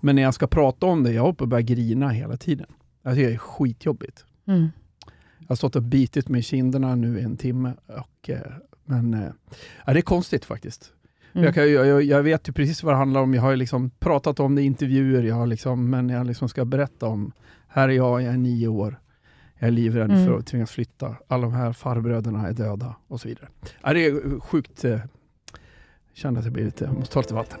Men när jag ska prata om det, jag hoppar och börjar grina hela tiden. Jag tycker det är skitjobbigt. Mm. Jag har stått och bitit mig i kinderna nu i en timme. Och, eh, men eh, ja, det är konstigt faktiskt. Mm. Jag, kan, jag, jag vet ju precis vad det handlar om. Jag har liksom pratat om det i intervjuer, jag har liksom, men jag liksom ska berätta om, här är jag, jag är nio år. Jag är livrädd Mm. för att tvingas flytta. Alla de här farbröderna är döda och så vidare. Ja, det är sjukt. Eh, kände att jag blir lite, jag måste ta lite vatten.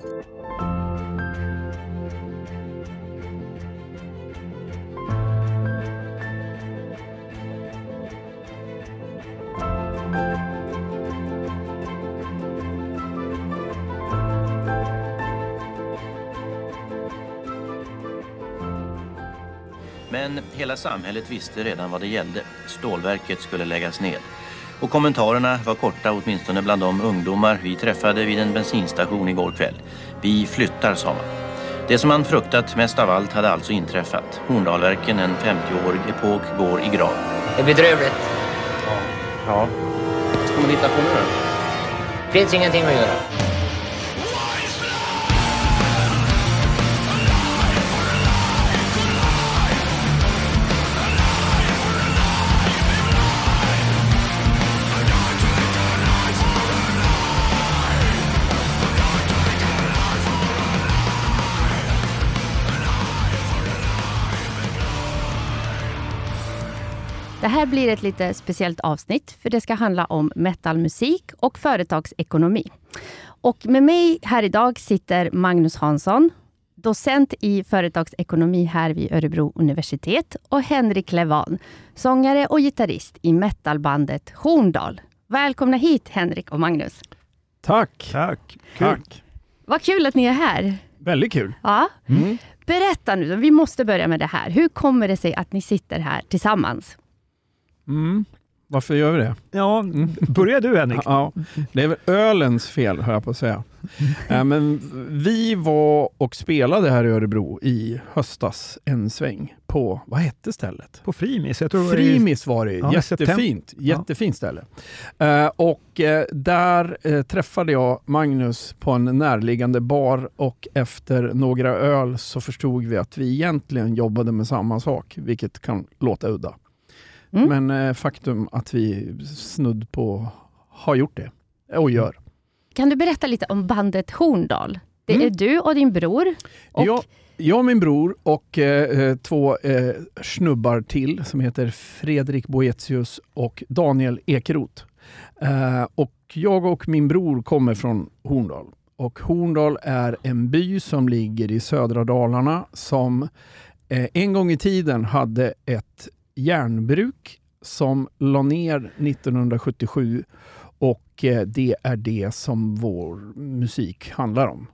Men hela samhället visste redan vad det gällde. Stålverket skulle läggas ned. Och kommentarerna var korta åtminstone bland de ungdomar vi träffade vid en bensinstation igår kväll. Vi flyttar, sa man. Det som man fruktat mest av allt hade alltså inträffat. Horndalverken, en 50-årig epok, går i grav. Det är bedrövligt. Ja. Vad ska man hitta på nu då? finns ingenting att göra. Det här blir ett lite speciellt avsnitt, för det ska handla om metalmusik och företagsekonomi. Och med mig här idag sitter Magnus Hansson, docent i företagsekonomi här vid Örebro universitet och Henrik Levan, sångare och gitarrist i metalbandet Horndal. Välkomna hit Henrik och Magnus. Tack! Tack. Tack! Vad kul att ni är här. Väldigt kul. Ja. Mm. Berätta nu, vi måste börja med det här. Hur kommer det sig att ni sitter här tillsammans? Mm. Varför gör vi det? Ja, börja du Henrik. Ja, det är väl ölens fel, hör jag på att säga. Eh, Men vi var och spelade här i Örebro i höstas en sväng på, vad hette stället? På Frimis. Jag tror Frimis var det, Ja, jättefint. Jättefint ställe. Eh, och eh, där träffade jag Magnus på en närliggande bar och efter några öl så förstod vi att vi egentligen jobbade med samma sak, vilket kan låta udda. Mm. Men eh, faktum att vi snudd på har gjort det och gör. Kan du berätta lite om bandet Horndal? Det är Mm. du och din bror. Och Jag, jag och min bror och eh, eh, två eh, snubbar till som heter Fredrik Boetius och Daniel Ekeroth. Eh, och jag och min bror kommer från Horndal. Och Horndal är en by som ligger i södra Dalarna som eh, en gång i tiden hade ett järnbruk som la ner 1977 och eh, det är det som vår musik handlar om.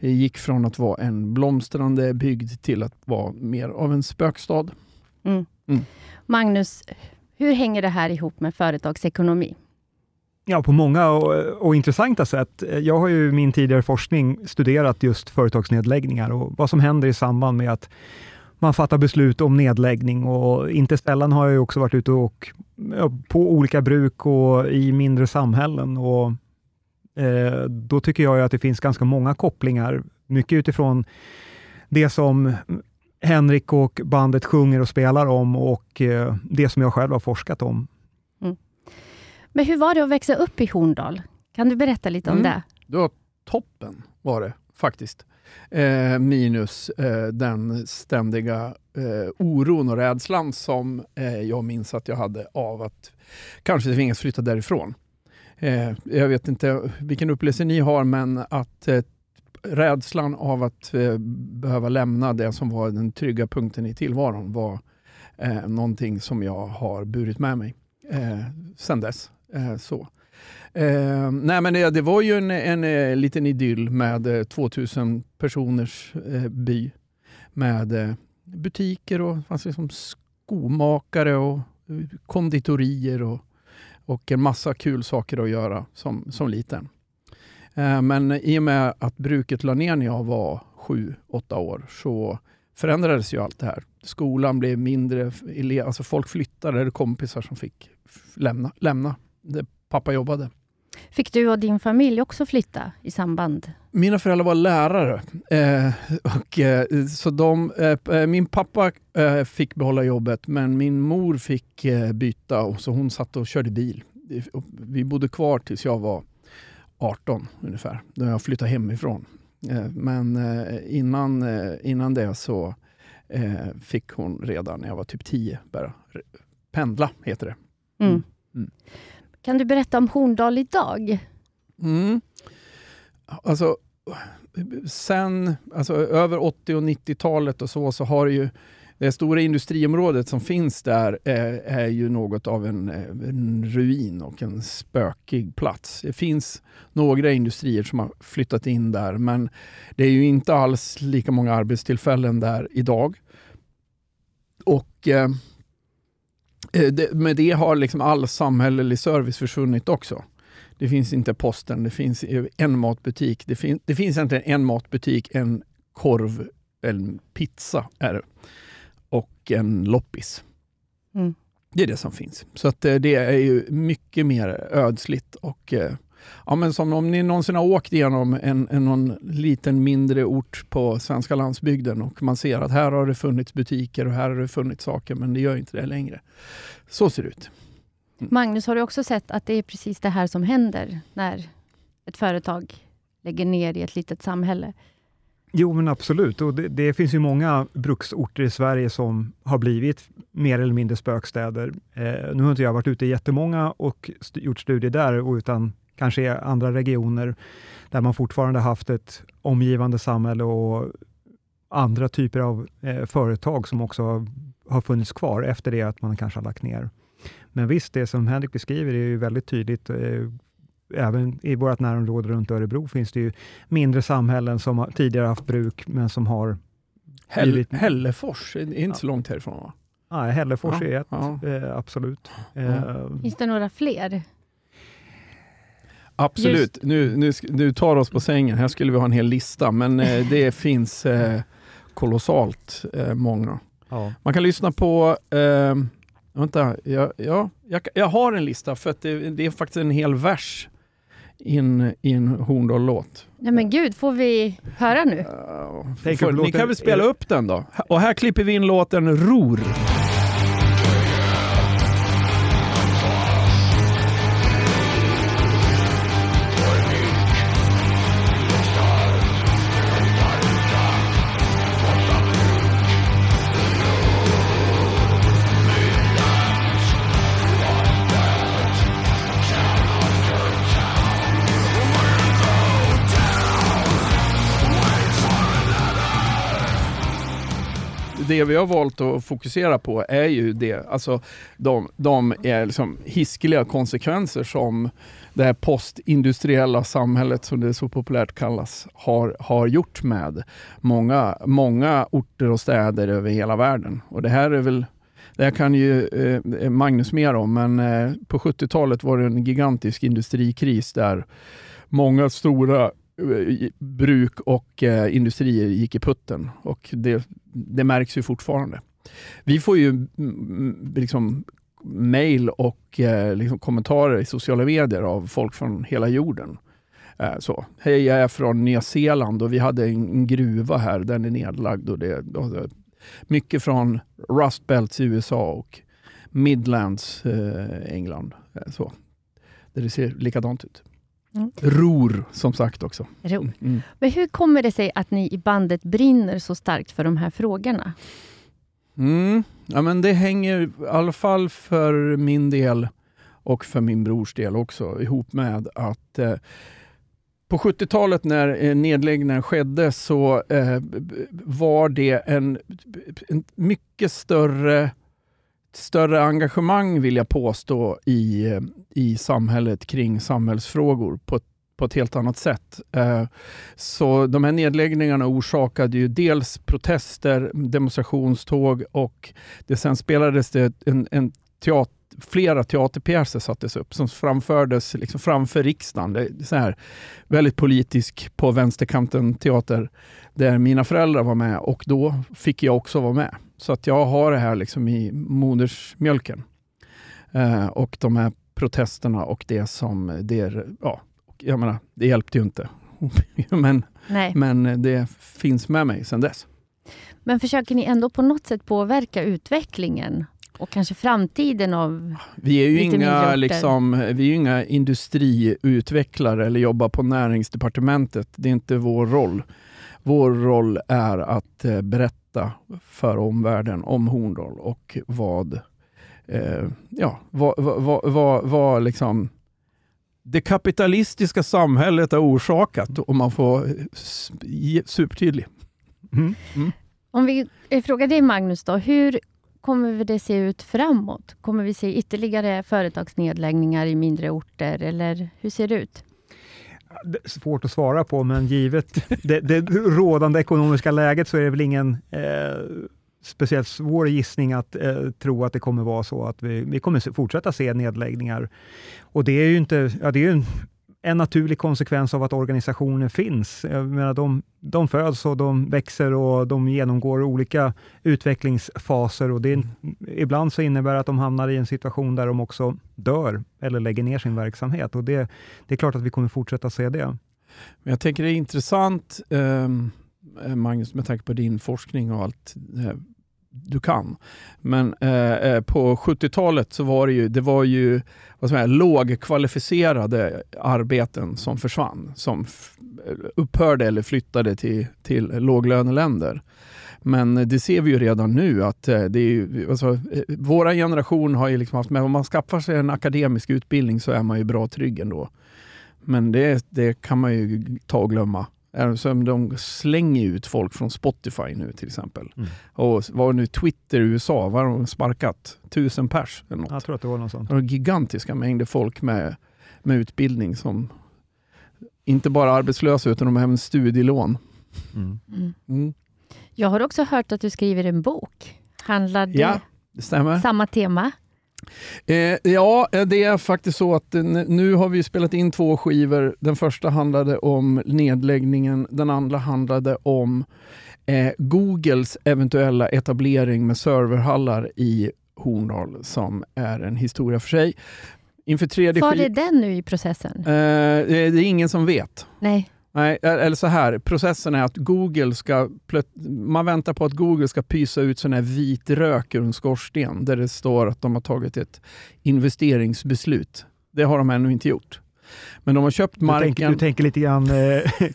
Det gick från att vara en blomstrande bygd till att vara mer av en spökstad. Magnus, hur hänger det här ihop med företagsekonomi? Ja, på många och, och intressanta sätt. Jag har ju i min tidigare forskning studerat just företagsnedläggningar och vad som händer i samband med att man fattar beslut om nedläggning och inte sällan har jag också varit ute och på olika bruk och i mindre samhällen och eh, då tycker jag ju att det finns ganska många kopplingar, mycket utifrån det som Henrik och bandet sjunger och spelar om och eh, det som jag själv har forskat om. Men hur var det att växa upp i Horndal? Kan du berätta lite om Mm. det? Det var toppen var det faktiskt. Eh, minus eh, den ständiga eh, oron och rädslan som eh, jag minns att jag hade av att kanske tvingas flytta därifrån. Eh, jag vet inte vilken upplevelse ni har, men att eh, rädslan av att eh, behöva lämna det som var den trygga punkten i tillvaron var eh, någonting som jag har burit med mig eh, sen dess. Eh, så. Eh, nej men det, det var ju en, en, en liten idyll med eh, 2000 personers eh, by. Med eh, butiker och fanns liksom skomakare och eh, konditorier och, och en massa kul saker att göra som, som liten. Eh, men i och med att bruket la ner när jag var sju, åtta år så förändrades ju allt det här. Skolan blev mindre, alltså folk flyttade, det kompisar som fick lämna, lämna det pappa jobbade. Fick du och din familj också flytta i samband? Mina föräldrar var lärare. Eh, och, eh, så de, eh, min pappa eh, fick behålla jobbet men min mor fick eh, byta och så hon satt och körde bil. Vi bodde kvar tills jag var 18 ungefär, då jag flyttade hemifrån. Eh, men innan, innan det så fick hon redan när jag var typ 10 börja pendla, heter det. Mm. Mm. Kan du berätta om Horndal idag? Mm. Alltså, sen alltså, över 80 och 90-talet och så, så har ju det stora industriområdet som finns där är, är ju något av en, eh, en, ruin och en spökig plats. Det finns några industrier som har flyttat in där, men det är ju inte alls lika många arbetstillfällen där idag. Och Eh, det, med det har liksom all samhällelig service försvunnit också. Det finns inte posten, det finns en matbutik. Det, fin det finns egentligen en matbutik, en korv, en pizza är det. och en loppis. Mm. Det är det som finns. Så att eh, det är ju mycket mer ödsligt och eh, ja, men som om ni någonsin har åkt igenom en, en någon liten mindre ort på svenska landsbygden och man ser att här har det funnits butiker och här har det funnits saker, men det gör inte det längre. Så ser det ut. Mm. Magnus, har du också sett att det är precis det här som händer när ett företag lägger ner i ett litet samhälle? Jo, men absolut. Och det, det, finns ju många bruksorter i Sverige som har blivit mer eller mindre spökstäder. Eh, nu har inte jag varit ute i jättemånga och st gjort studier där, utan kanske i andra regioner där man fortfarande haft ett omgivande samhälle och andra typer av eh, företag som också har funnits kvar efter det att man kanske har lagt ner. Men visst, det som Henrik beskriver är ju väldigt tydligt. Eh, även i vårt närområde runt Örebro finns det ju mindre samhällen som tidigare haft bruk, men som har Häll, blivit... Hällefors är inte så långt härifrån va? Nej, Hällefors ja, är ett, ja. eh, absolut. Ja. Eh, finns det några fler? Absolut. Nu, nu, nu tar oss på sängen. Här skulle vi ha en hel lista, men eh, det finns eh, kolossalt eh, många. Ja. Man kan lyssna på eh, Vänta, ja, ja, jag, jag har en lista för att det, det är faktiskt en hel vers i en, Horndal-låt. Nej men gud, får vi höra nu? Uh, får, ni kan väl spela upp den då? Och här klipper vi in låten Ror. Det vi har valt att fokusera på är ju det, alltså de, de är liksom hiskeliga konsekvenser som det här postindustriella samhället, som det så populärt kallas, har, har gjort med många, många orter och städer över hela världen. Och det här är väl det här kan ju eh, Magnus mer om, men eh, på 70-talet var det en gigantisk industrikris där många stora Eh, bruk och eh, industrier gick i putten. Och det, det märks ju fortfarande. Vi får ju mm, liksom mail och eh, liksom kommentarer i sociala medier av folk från hela jorden. Eh, så. Hej, jag är från Nya Zeeland och vi hade en, gruva här, den är nedlagd. Och det, och mycket från Rust Belts i USA och Midlands eh, England. Eh, så. Där det ser likadant ut. Mm. Ror, som sagt också. Ror. Mm. Men hur kommer det sig att ni i bandet brinner så starkt för de här frågorna? Mm. Ja, men det hänger i alla fall för min del och för min brors del också ihop med att eh, på 70-talet när eh, nedläggningen skedde så eh, var det en, en mycket större större engagemang, vill jag påstå, i, i samhället kring samhällsfrågor på ett, på ett helt annat sätt. Eh, så de här nedläggningarna orsakade ju dels protester, demonstrationståg och det sen spelades det en, en teater flera teaterpjäser sattes upp som framfördes liksom framför riksdagen. Det är så här, väldigt politisk på vänsterkanten teater där mina föräldrar var med och då fick jag också vara med. Så att jag har det här liksom i modersmjölken. Eh, och de här protesterna och det som det, ja, jag menar, det hjälpte ju inte. men, Nej. men det finns med mig sedan dess. Men försöker ni ändå på något sätt påverka utvecklingen och kanske framtiden av... Vi är ju Lite inga, liksom, vi är ju inga industriutvecklare eller jobbar på näringsdepartementet. Det är inte vår roll. Vår roll är att eh, berätta för omvärlden om Horndal och vad, eh, ja, vad, vad, vad, vad, vad liksom det kapitalistiska samhället har orsakat, om man får supertydlig. Mm. Om vi eh, frågar dig Magnus, då, hur kommer det se ut framåt? Kommer vi se ytterligare företagsnedläggningar i mindre orter eller hur ser det ut? Svårt att svara på, men givet det, det rådande ekonomiska läget så är det väl ingen eh, speciellt svår gissning att eh, tro att det kommer vara så att vi, vi kommer fortsätta se nedläggningar. Och det är ju inte, ja, det är ju en, en naturlig konsekvens av att organisationer finns. Jag menar, de, de föds och de växer och de genomgår olika utvecklingsfaser och det är, ibland så innebär det att de hamnar i en situation där de också dör eller lägger ner sin verksamhet. Och det, det är klart att vi kommer fortsätta se det. Jag tänker det är intressant, eh, Magnus, med tanke på din forskning och allt du kan. Men eh, eh på 70-talet så var det ju, det var ju vad ska lågkvalificerade arbeten som försvann, som eh, upphörde eller flyttade till, till låglöneländer. Men det ser vi ju redan nu att eh, det är ju, alltså, våra generation har ju liksom haft med, om man skaffar sig en akademisk utbildning så är man ju bra trygg ändå. Men det, det kan man ju ta och glömma. Som de slänger ut folk från Spotify nu till exempel. Mm. Och var nu Twitter i USA, var de sparkat? Tusen pers eller något. Jag tror att det var något sånt. Det var gigantiska mängder folk med, med utbildning som inte bara arbetslösa utan de har även studielån. Mm. Mm. Jag har också hört att du skriver en bok. Handlar det Ja, det stämmer. samma tema? Eh, ja, eh, det är faktiskt så att eh, nu har vi spelat in två skivor. Den första handlade om nedläggningen, den andra handlade om eh, Googles eventuella etablering med serverhallar i Horndal som är en historia för sig. Inför tredje Var är den nu i processen? Eh, det är ingen som vet. Nej. Nej, eller så här, processen är att Google ska, man väntar på att Google ska pysa ut sån här vit rök ur en skorsten där det står att de har tagit ett investeringsbeslut. Det har de ännu inte gjort. Men de har köpt Du, marken. tänker, du tänker lite grann eh,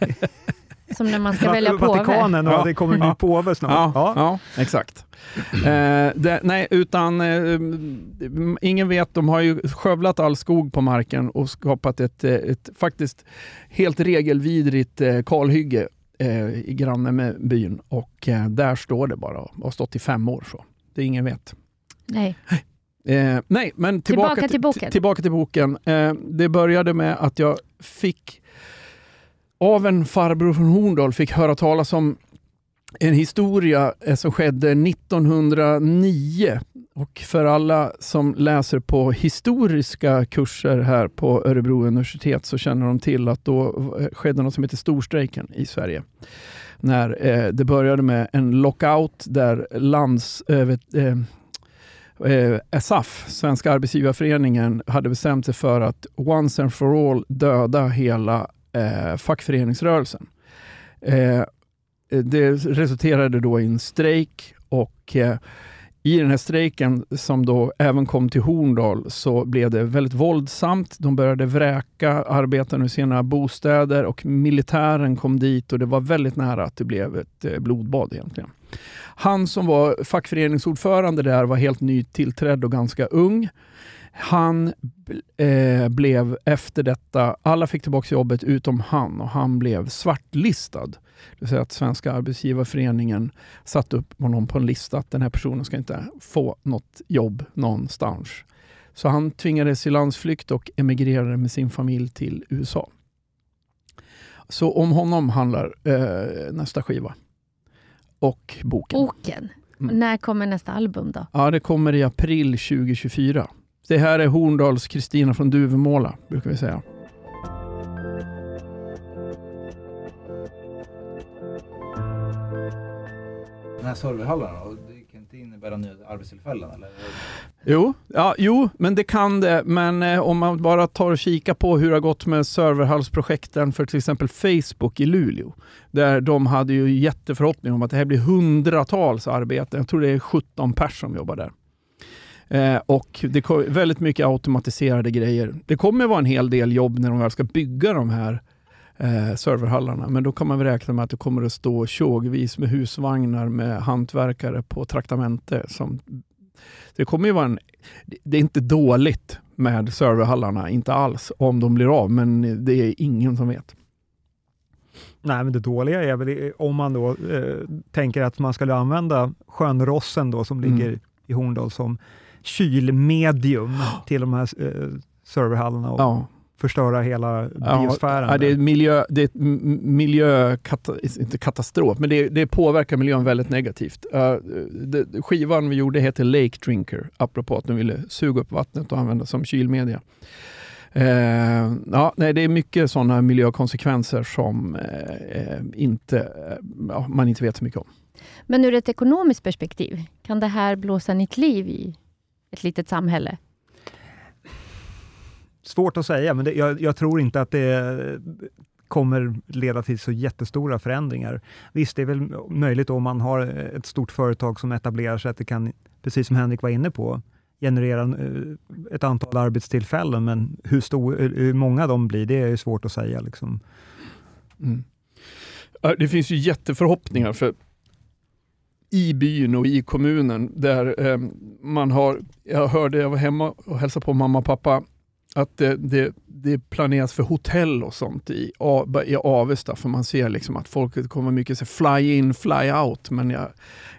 Som när man ska välja påve? Vatikanen och Ja. det kommer en ny påve snart. Ja, Ja. ja. exakt. Eh, det, nej, utan eh, ingen vet. De har ju skövlat all skog på marken och skapat ett, eh, ett faktiskt helt regelvidrigt eh, kalhygge eh, i granne med byn. Och eh, där står det bara och har stått i fem år. så. Det ingen vet. Nej. Eh, nej, men tillbaka, Tillbaka till boken. Tillbaka till boken. Eh, det började med att jag fick av en farbror från Horndal fick höra talas om en historia eh, som skedde 1909. Och för alla som läser på historiska kurser här på Örebro universitet så känner de till att då eh, skedde något som heter storstrejken i Sverige. När eh, det började med en lockout där lands... Eh, vet, eh, eh, SAF, Svenska Arbetsgivarföreningen, hade bestämt sig för att once and for all döda hela eh, fackföreningsrörelsen. Eh, eh, det resulterade då i en strejk och eh, i den här strejken som då även kom till Horndal så blev det väldigt våldsamt. De började vräka arbetarna ur sina bostäder och militären kom dit och det var väldigt nära att det blev ett eh, blodbad egentligen. Han som var fackföreningsordförande där var helt nytillträdd och ganska ung. Han eh, blev efter detta, alla fick tillbaka jobbet utom han och han blev svartlistad. Det vill säga att Svenska Arbetsgivarföreningen satte upp honom på en lista att den här personen ska inte få något jobb någonstans. Så han tvingades i landsflykt och emigrerade med sin familj till USA. Så om honom handlar eh, nästa skiva. Och boken. Boken. Mm. När kommer nästa album då? Ja, det kommer i april 2024. Det här är Horndals Kristina från Duvemåla, brukar vi säga. Den här serverhallarna, då, det kan inte innebära nya arbetstillfällen eller? Jo, ja, jo, men det kan det. Men eh, om man bara tar och kikar på hur det har gått med serverhallsprojekten för till exempel Facebook i Luleå. Där de hade ju jätteförhoppning om att det här blir hundratals arbeten. Jag tror det är 17 personer som jobbar där. Eh, och det är väldigt mycket automatiserade grejer. Det kommer vara en hel del jobb när de väl ska bygga de här eh, serverhallarna. Men då kan man räkna med att det kommer att stå tjogvis med husvagnar med hantverkare på traktamente. Som, det kommer ju vara en, det är inte dåligt med serverhallarna, inte alls, om de blir av, men det är ingen som vet. Nej, men det dåliga är väl om man då eh, tänker att man skulle använda sjön Rossen då, som ligger mm. i Horndal som kylmedium till de här eh, serverhallarna och ja. förstöra hela biosfären. Ja, det är, miljö, det är miljö, inte katastrof, men det, det påverkar miljön väldigt negativt. Uh, det, skivan vi gjorde heter Lake Drinker, apropå att de ville suga upp vattnet och använda som kylmedia. Uh, ja, nej, det är mycket sådana miljökonsekvenser som uh, inte, man inte vet så mycket om. Men ur ett ekonomiskt perspektiv, kan det här blåsa nytt liv i ett litet samhälle? Svårt att säga, men det, jag, jag, tror inte att det kommer leda till så jättestora förändringar. Visst, det är väl möjligt om man har ett stort företag som etablerar sig att det kan, precis som Henrik var inne på, generera eh, ett antal arbetstillfällen, men hur, stor, hur många de blir, det är svårt att säga. Liksom. Mm. Det finns ju jätteförhoppningar, för i byn och i kommunen där eh, man har, jag hörde, jag var hemma och hälsade på mamma och pappa, att det, det, det planeras för hotell och sånt i, i Avesta, för man ser liksom att folk kommer mycket så fly in, fly out, men jag,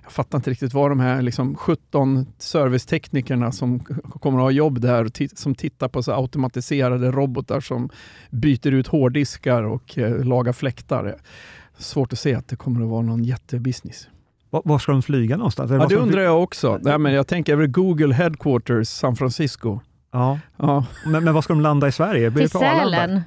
jag fattar inte riktigt vad de här liksom 17 serviceteknikerna som kommer att ha jobb där, som tittar på så automatiserade robotar som byter ut hårddiskar och eh, lagar fläktar. Svårt att se att det kommer att vara någon jättebusiness. Var ska de flyga någonstans? Ja, det undrar jag också. Nej, men jag tänker över Google Headquarters San Francisco. Ja. ja. Men, men var ska de landa i Sverige? Blir Till Sälen.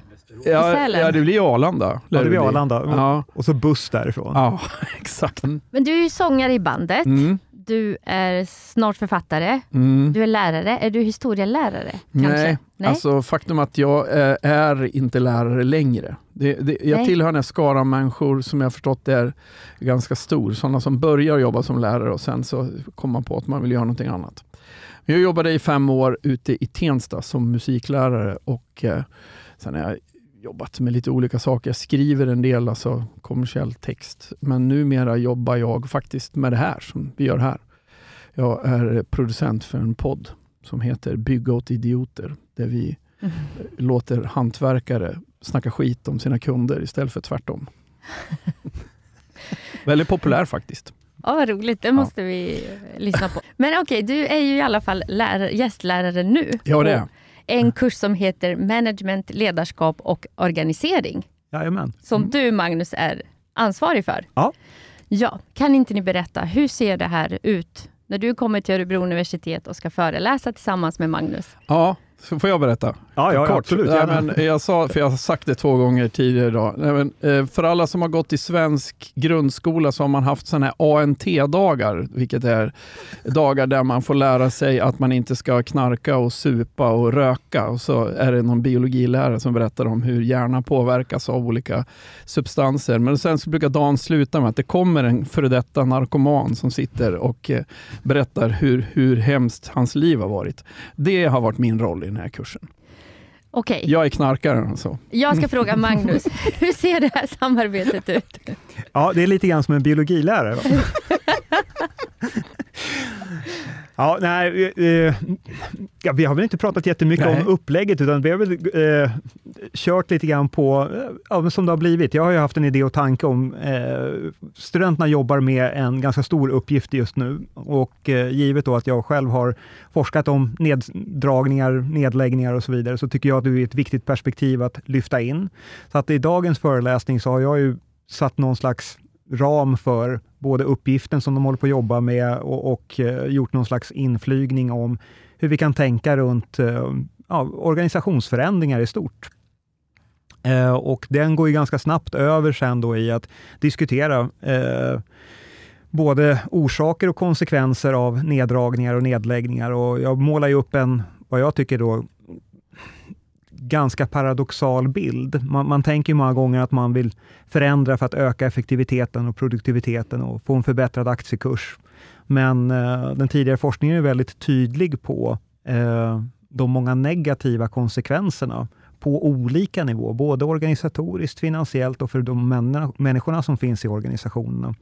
Ja, ja, det blir Arlanda. Ja, det blir Arlanda. Ja. Och så buss därifrån. Ja, exakt. Men du är ju sångare i bandet. Mm du är snart författare, mm. du är lärare. Är du historielärare? Kanske? Nej, Nej, alltså faktum att jag eh, är inte lärare längre. Det, det, jag Nej. tillhör en skara människor som jag förstått är ganska stor. Sådana som börjar jobba som lärare och sen så kommer man på att man vill göra någonting annat. Jag jobbade i fem år ute i Tensta som musiklärare och eh, sen har jag jobbat med lite olika saker. Jag skriver en del alltså kommersiell text, men numera jobbar jag faktiskt med det här som vi gör här. Jag är producent för en podd som heter Bygga åt idioter, där vi mm. låter hantverkare snacka skit om sina kunder istället för tvärtom. Väldigt populär faktiskt. Ja, vad roligt. Det måste ja. vi lyssna på. Men okej, okay, du är ju i alla fall lärare, gästlärare nu. Ja, det är en kurs som heter Management, ledarskap och organisering. Jajamän. Som mm. du, Magnus, är ansvarig för. Ja. Ja, kan inte ni berätta, hur ser det här ut när du kommer till Örebro universitet och ska föreläsa tillsammans med Magnus? Ja, så får jag berätta? Ja, ja, Kort. absolut. Nej, men jag, sa, för jag har sagt det två gånger tidigare idag. Nej, men, eh, för alla som har gått i svensk grundskola så har man haft sådana här ANT-dagar, vilket är dagar där man får lära sig att man inte ska knarka och supa och röka. Och så är det någon biologilärare som berättar om hur hjärnan påverkas av olika substanser. Men sen så brukar dagen sluta med att det kommer en före detta narkoman som sitter och eh, berättar hur, hur hemskt hans liv har varit. Det har varit min roll den här kursen. Okay. Jag är knarkaren alltså. Jag ska fråga Magnus, hur ser det här samarbetet ut? Ja, det är lite grann som en biologilärare. Ja, nej, eh, ja, vi har väl inte pratat jättemycket nej. om upplägget, utan vi har väl eh, kört lite grann på, ja, som det har blivit. Jag har ju haft en idé och tanke om, eh, studenterna jobbar med en ganska stor uppgift just nu och eh, givet då att jag själv har forskat om neddragningar, nedläggningar och så vidare, så tycker jag att det är ett viktigt perspektiv att lyfta in. Så att i dagens föreläsning så har jag ju satt någon slags ram för både uppgiften som de håller på att jobba med och, och eh, gjort någon slags inflygning om hur vi kan tänka runt eh, ja, organisationsförändringar i stort. Eh, och den går ju ganska snabbt över sen då i att diskutera eh, både orsaker och konsekvenser av neddragningar och nedläggningar. Och jag målar ju upp en, vad jag tycker då, ganska paradoxal bild. Man, man tänker många gånger att man vill förändra för att öka effektiviteten och produktiviteten och få en förbättrad aktiekurs. Men eh, den tidigare forskningen är väldigt tydlig på eh, de många negativa konsekvenserna på olika nivåer, både organisatoriskt, finansiellt och för de människorna som finns i organisationerna.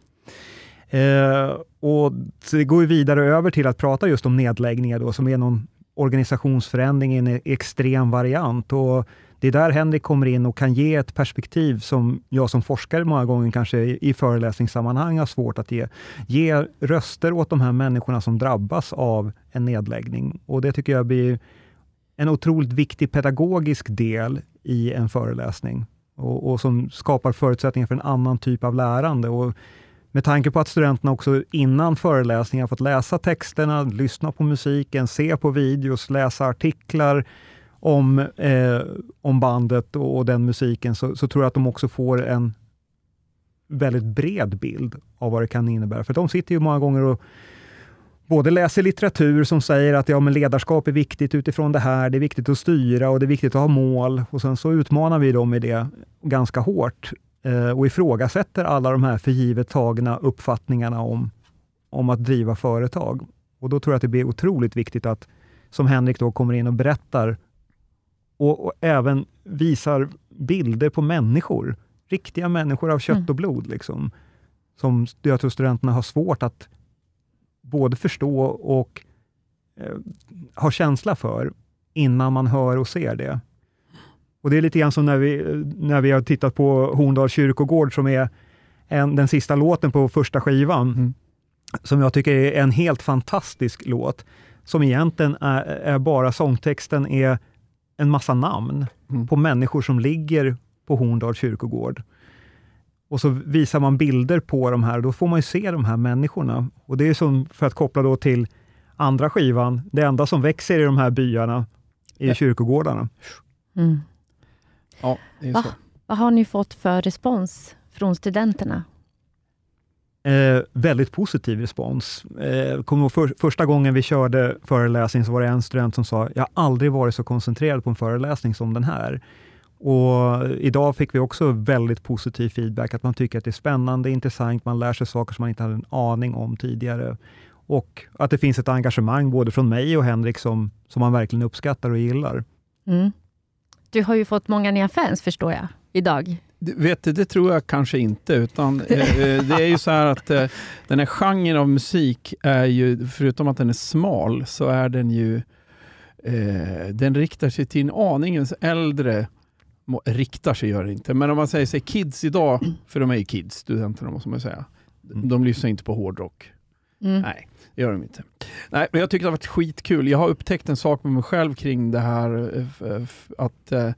Eh, och Det går vidare över till att prata just om nedläggningar, då, som är någon organisationsförändring i en extrem variant. Och det är där Henrik kommer in och kan ge ett perspektiv som jag som forskare många gånger kanske i föreläsningssammanhang har svårt att ge. Ge röster åt de här människorna som drabbas av en nedläggning. Och Det tycker jag blir en otroligt viktig pedagogisk del i en föreläsning och, och, som skapar förutsättningar för en annan typ av lärande. Och med tanke på att studenterna också innan föreläsningen fått läsa texterna, lyssna på musiken, se på videos, läsa artiklar om, eh, om bandet och, och den musiken, så, så, tror jag att de också får en väldigt bred bild av vad det kan innebära. För de sitter ju många gånger och både läser litteratur som säger att ja, men ledarskap är viktigt utifrån det här, det är viktigt att styra och det är viktigt att ha mål. Och sen så utmanar vi dem i det ganska hårt och ifrågasätter alla de här för givet tagna uppfattningarna om, om att driva företag. Och Då tror jag att det blir otroligt viktigt att, som Henrik då kommer in och berättar, och, och även visar bilder på människor, riktiga människor av kött mm. och blod, liksom, som jag tror studenterna har svårt att både förstå och eh, ha känsla för innan man hör och ser det. Och Det är lite grann som när vi, när vi har tittat på Horndal kyrkogård, som är en, den sista låten på första skivan, mm. som jag tycker är en helt fantastisk låt, som egentligen är, är bara sångtexten är en massa namn mm. på människor som ligger på Horndal kyrkogård. Och så visar man bilder på de här, då får man ju se de här människorna. Och det är som, för att koppla då till andra skivan, det enda som växer i de här byarna är ja. kyrkogårdarna. Mm. Ja, det är Va? så. Vad har ni fått för respons från studenterna? Eh, väldigt positiv respons. Eh, kommer för, första gången vi körde föreläsning så var det en student som sa, jag har aldrig varit så koncentrerad på en föreläsning som den här. Och idag fick vi också väldigt positiv feedback, att man tycker att det är spännande, intressant, man lär sig saker som man inte hade en aning om tidigare. Och att det finns ett engagemang både från mig och Henrik som, som man verkligen uppskattar och gillar. Mm. Du har ju fått många nya fans förstår jag, idag. Vet du, det tror jag kanske inte. Utan, eh, eh, det är ju så här att eh, den här genren av musik är ju, förutom att den är smal, så är den ju eh, den riktar sig till en aningens äldre riktar sig gör det inte, men om man säger sig kids idag, för de är ju kids, studenterna måste man säga. Mm. De lyssnar inte på hårdrock. Mm. Nej, det gör de inte. Nej, men jag tycker det har varit skitkul. Jag har upptäckt en sak med mig själv kring det här eh, att eh,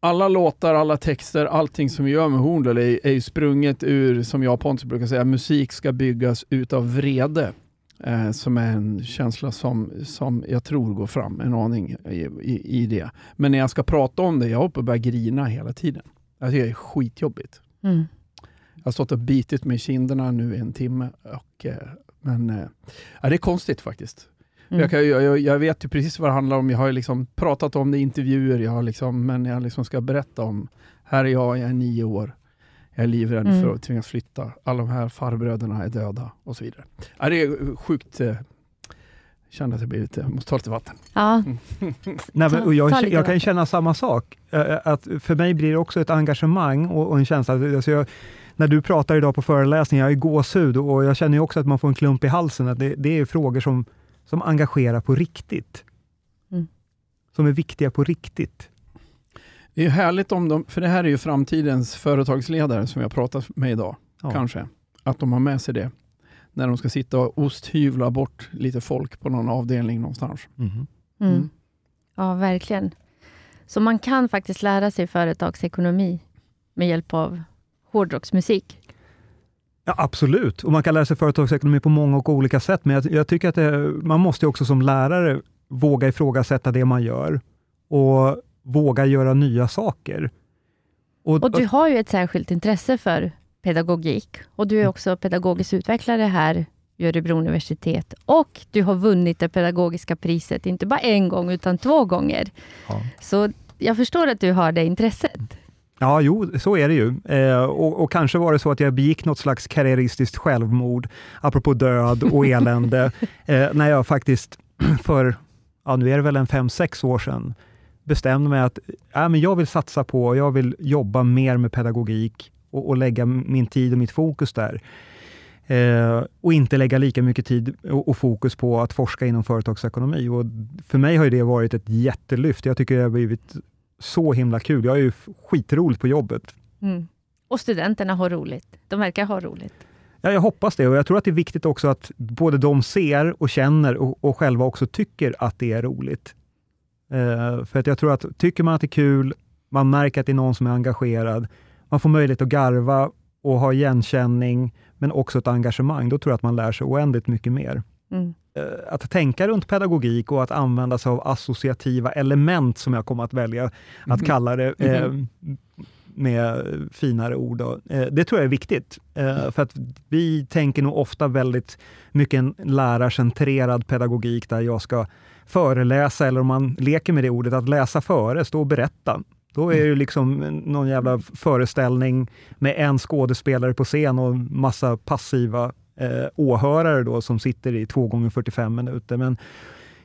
alla låtar, alla texter, allting som vi gör med Horndal är, är sprunget ur, som jag och Pontus brukar säga, musik ska byggas utav vrede. Eh, som är en känsla som, som jag tror går fram en aning i, i, i det. Men när jag ska prata om det, jag uppe och börjar grina hela tiden. Jag tycker det är skitjobbigt. Mm. Jag har stått och bitit mig i kinderna nu i en timme. Och, eh, men eh, ja, det är konstigt faktiskt. Mm. Jag, kan, jag, jag, vet ju precis vad det handlar om. Jag har liksom pratat om det i intervjuer, jag har liksom, men jag liksom ska berätta om, här är jag, jag är nio år. Jag är livrädd mm. för att tvingas flytta. Alla de här farbröderna är döda och så vidare. Ja, det är sjukt. Eh, kände att jag blir lite, jag måste ta lite vatten. Ja. Nej, men, jag, jag kan känna samma sak. Att för mig blir det också ett engagemang och, och en känsla. Alltså jag, när du pratar idag på föreläsningen, jag är gåshud och jag känner också att man får en klump i halsen. Att det, det är frågor som, som engagerar på riktigt. Mm. Som är viktiga på riktigt. Det är härligt om de, för det här är ju framtidens företagsledare som jag pratat med idag, ja. kanske, att de har med sig det när de ska sitta och osthyvla bort lite folk på någon avdelning någonstans. Mm. Mm. Mm. Ja, verkligen. Så man kan faktiskt lära sig företagsekonomi med hjälp av hårdrocksmusik? Ja, absolut, och man kan lära sig företagsekonomi på många och olika sätt, men jag, jag tycker att det, man måste också som lärare våga ifrågasätta det man gör och våga göra nya saker. Och, och du har ju ett särskilt intresse för pedagogik och du är också pedagogisk utvecklare här vid Örebro universitet och du har vunnit det pedagogiska priset, inte bara en gång utan två gånger. Ja. Så jag förstår att du har det intresset. Ja, jo, så är det ju. Eh, och, och, kanske var det så att jag begick något slags karriäristiskt självmord, apropå död och elände, eh, när jag faktiskt för, ja, nu är det väl en fem, sex år sedan, bestämde mig att äh, men jag vill satsa på, jag vill jobba mer med pedagogik och, och lägga min tid och mitt fokus där. Eh, och inte lägga lika mycket tid och, och, fokus på att forska inom företagsekonomi. Och för mig har det varit ett jättelyft. Jag tycker det har blivit så himla kul. Jag är ju skitroligt på jobbet. Mm. Och studenterna har roligt. De verkar ha roligt. Ja, jag hoppas det och jag tror att det är viktigt också att både de ser och känner och, och själva också tycker att det är roligt. Eh, för att jag tror att tycker man att det är kul, man märker att det är någon som är engagerad, man får möjlighet att garva och ha igenkänning, men också ett engagemang, då tror jag att man lär sig oändligt mycket mer. Mm. Eh, att tänka runt pedagogik och att använda sig av associativa element, som jag kommer att välja att mm. kalla det, mm. med finare ord. Eh, det tror jag är viktigt, för att vi tänker nog ofta väldigt mycket en lärarcentrerad pedagogik, där jag ska föreläsa, eller om man leker med det ordet, att läsa före, stå och berätta. Då är det liksom någon jävla föreställning med en skådespelare på scen och massa passiva eh, åhörare då, som sitter i 2 gånger 45 minuter. Men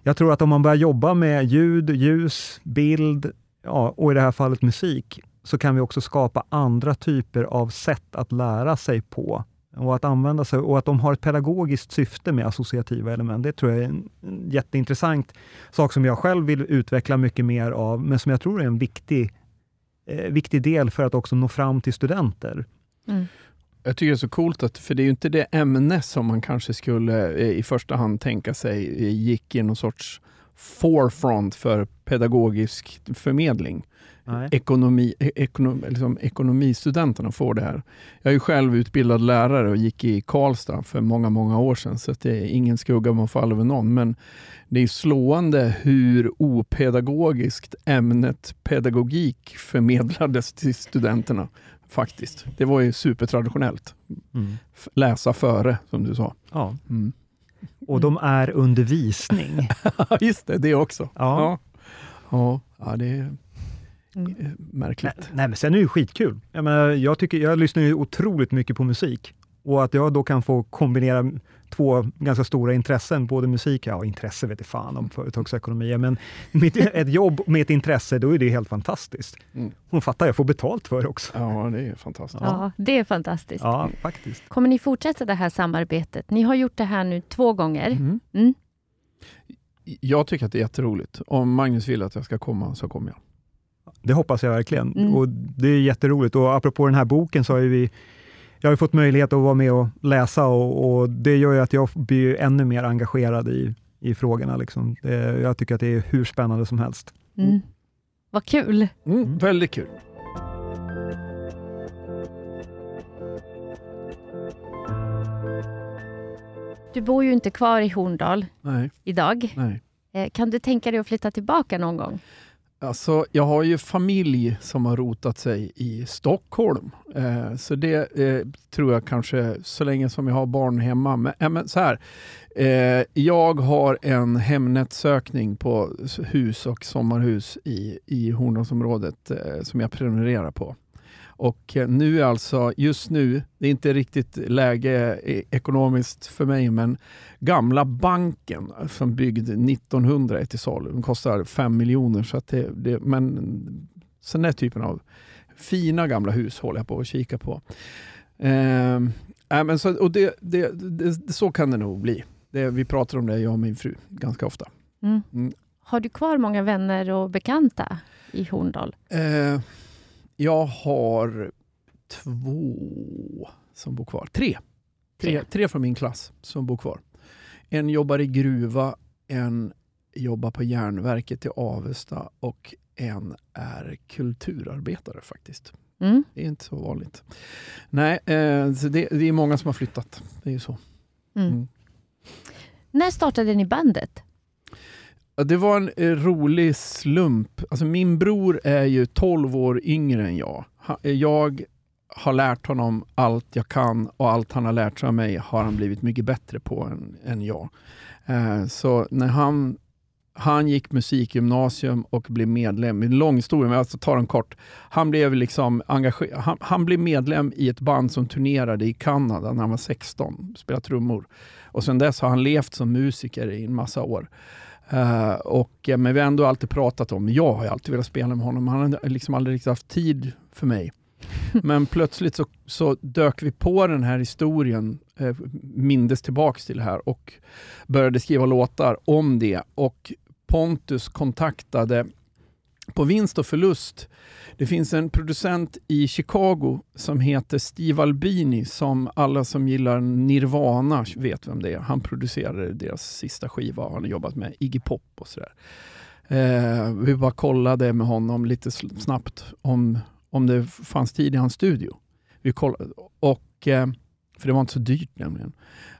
jag tror att om man börjar jobba med ljud, ljus, bild ja, och i det här fallet musik, så kan vi också skapa andra typer av sätt att lära sig på och att använda sig och att de har ett pedagogiskt syfte med associativa element. Det tror jag är en, jätteintressant sak som jag själv vill utveckla mycket mer av, men som jag tror är en viktig, eh, viktig del för att också nå fram till studenter. Mm. Jag tycker det är så coolt, att, för det är ju inte det ämne som man kanske skulle eh, i första hand tänka sig gick i någon sorts forefront för pedagogisk förmedling. Ekonomi, e, ekonom, liksom ekonomistudenterna får det här. Jag är ju själv utbildad lärare och gick i Karlstad för många, många år sedan, så det är ingen skugga man faller över någon. Men det är slående hur opedagogiskt ämnet pedagogik förmedlades till studenterna faktiskt. Det var ju supertraditionellt. Mm. Läsa före, som du sa. Ja. Mm. Och de är undervisning. Just det, det också. Ja. Ja. ja, det är mm. märkligt. Nej, nej, men sen är det ju skitkul. Jag, menar, jag, tycker, jag lyssnar ju otroligt mycket på musik och att jag då kan få kombinera två ganska stora intressen, både musik, ja intresse vet jag fan om företagsekonomi, men mitt, ett jobb med ett intresse, då är det helt fantastiskt. Mm. Hon fattar, jag får betalt för det också. Ja, det är fantastiskt. Ja, det är fantastiskt. Ja, faktiskt. Kommer ni fortsätta det här samarbetet? Ni har gjort det här nu två gånger. Mm. Mm. Jag tycker att det är jätteroligt. Om Magnus vill att jag ska komma, så kommer jag. Det hoppas jag verkligen. Mm. Och Det är jätteroligt. Och apropå den här boken så har vi jag har fått möjlighet att vara med och läsa och, och det gör ju att jag blir ännu mer engagerad i, i frågorna. Liksom. Det, jag tycker att det är hur spännande som helst. Mm. Vad kul! Mm, väldigt kul. Du bor ju inte kvar i Horndal Nej. idag. Nej. Eh, kan du tänka dig att flytta tillbaka någon gång? Alltså, jag har ju familj som har rotat sig i Stockholm. Eh, så det eh, tror jag kanske, så länge som jag har barn hemma. Men, äh, men så här, eh, jag har en Hemnet-sökning på hus och sommarhus i, i Horndalsområdet eh, som jag prenumererar på. Och eh, nu är alltså, just nu, det är inte riktigt läge ekonomiskt för mig, men gamla banken som byggd 1900 är till salu. Den kostar 5 miljoner. Så att det, det, men sån där typen av fina gamla hus håller jag på att kika på. Eh, men så, och det, det, det, så kan det nog bli. Vi pratar om det, jag och min fru, ganska ofta. Mm. Mm. Har du kvar många vänner och bekanta i Horndal? Eh, jag har två som bor kvar. Tre. Tre, tre från min klass som bor kvar. En jobbar i gruva, en jobbar på järnverket i Avesta och en är kulturarbetare faktiskt. Mm. Det är inte så vanligt. Nej, eh, så det, det, är många som har flyttat. Det är ju så. Mm. Mm. När startade ni bandet? Det var en eh, rolig slump. Alltså min bror är ju 12 år yngre än jag. Eh, jag har lärt honom allt jag kan och allt han har lärt sig av mig har han blivit mycket bättre på än, än jag. Eh, så när han, han gick musikgymnasium och blev medlem, en lång historia men jag ska ta den kort. Han blev, liksom engager- han, han blev medlem i ett band som turnerade i Kanada när han var 16, spelade trummor. Och sen dess har han levt som musiker i en massa år. Eh, och, men vi har ändå alltid pratat om, jag har alltid velat spela med honom, han har liksom aldrig riktigt haft tid för mig. Men plötsligt så, så dök vi på den här historien, eh, mindes tillbaks till det här och började skriva låtar om det. Och Pontus kontaktade på vinst och förlust. Det finns en producent i Chicago som heter Steve Albini som alla som gillar Nirvana vet vem det är. Han producerade deras sista skiva och han har jobbat med Iggy Pop och sådär. Eh, vi bara kollade med honom lite snabbt om, om det fanns tid i hans studio. Vi kollade, och, eh, för det var inte så dyrt nämligen.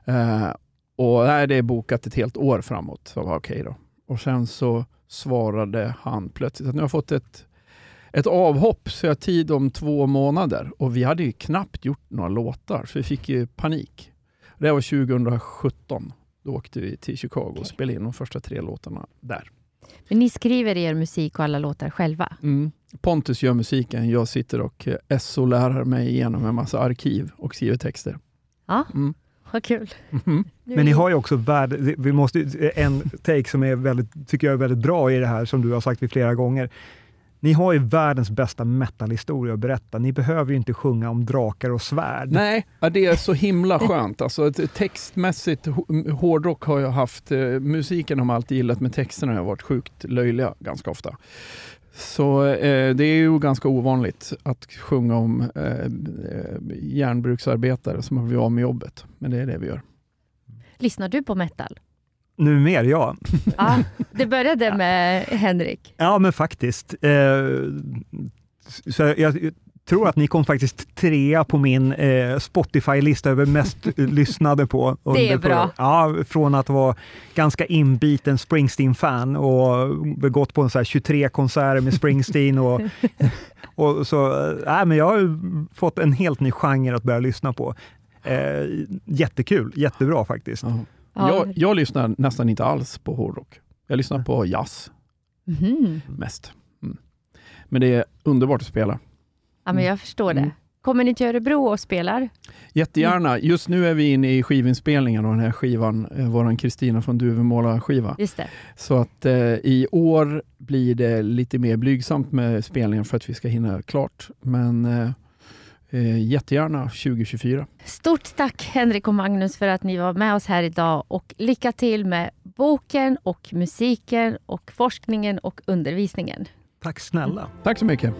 Eh, och nej, det är bokat ett helt år framåt. Så var okej då. Och sen så svarade han plötsligt att nu har jag fått ett, ett avhopp så jag har tid om två månader. Och vi hade ju knappt gjort några låtar så vi fick ju panik. Det var 2017. Då åkte vi till Chicago och Okej. spelade in de första tre låtarna där. Men ni skriver er musik och alla låtar själva? Mm. Pontus gör musiken, jag sitter och eh, SO-lärar mig igenom en massa arkiv och skriver texter. Ja, Mm. Vad kul. Mhm. Men ni har ju också värld, vi måste, en take som är väldigt, tycker jag är väldigt bra i det här, som du har sagt vid flera gånger. Ni har ju världens bästa metalhistoria att berätta. Ni behöver ju inte sjunga om drakar och svärd. Nej, det är så himla skönt. Alltså, textmässigt, hårdrock har jag haft, eh, musiken har man alltid gillat, men texterna har varit sjukt löjliga ganska ofta. Så eh, det är ju ganska ovanligt att sjunga om eh, eh, järnbruksarbetare som har blivit av med jobbet. Men det är det vi gör. Lyssnar du på metal? Nu mer, ja. Ja, det började med Henrik. Ja, men faktiskt. Eh, så jag tror att ni kom faktiskt trea på min eh, Spotify-lista över mest lyssnade på. Det är bra. Ja, från att vara ganska inbiten Springsteen-fan och gått på en så här 23 konserter med Springsteen. Och, och så, äh, men jag har fått en helt ny genre att börja lyssna på. Eh, jättekul, jättebra faktiskt. Ja. Jag, jag lyssnar nästan inte alls på hårdrock. Jag lyssnar på jazz Mhm. mest. Mm. Men det är underbart att spela. Ja, men jag förstår det. Mm. Kommer ni till Örebro och spelar? Jättegärna. Just nu är vi inne i skivinspelningen av den här skivan, eh, våran Kristina från Duvemåla-skiva. Just det. Så att eh, i år blir det lite mer blygsamt med spelningen för att vi ska hinna klart. Men eh, eh, jättegärna 2024. Stort tack Henrik och Magnus för att ni var med oss här idag och lycka till med boken och musiken och forskningen och undervisningen. Tack snälla. Tack så mycket.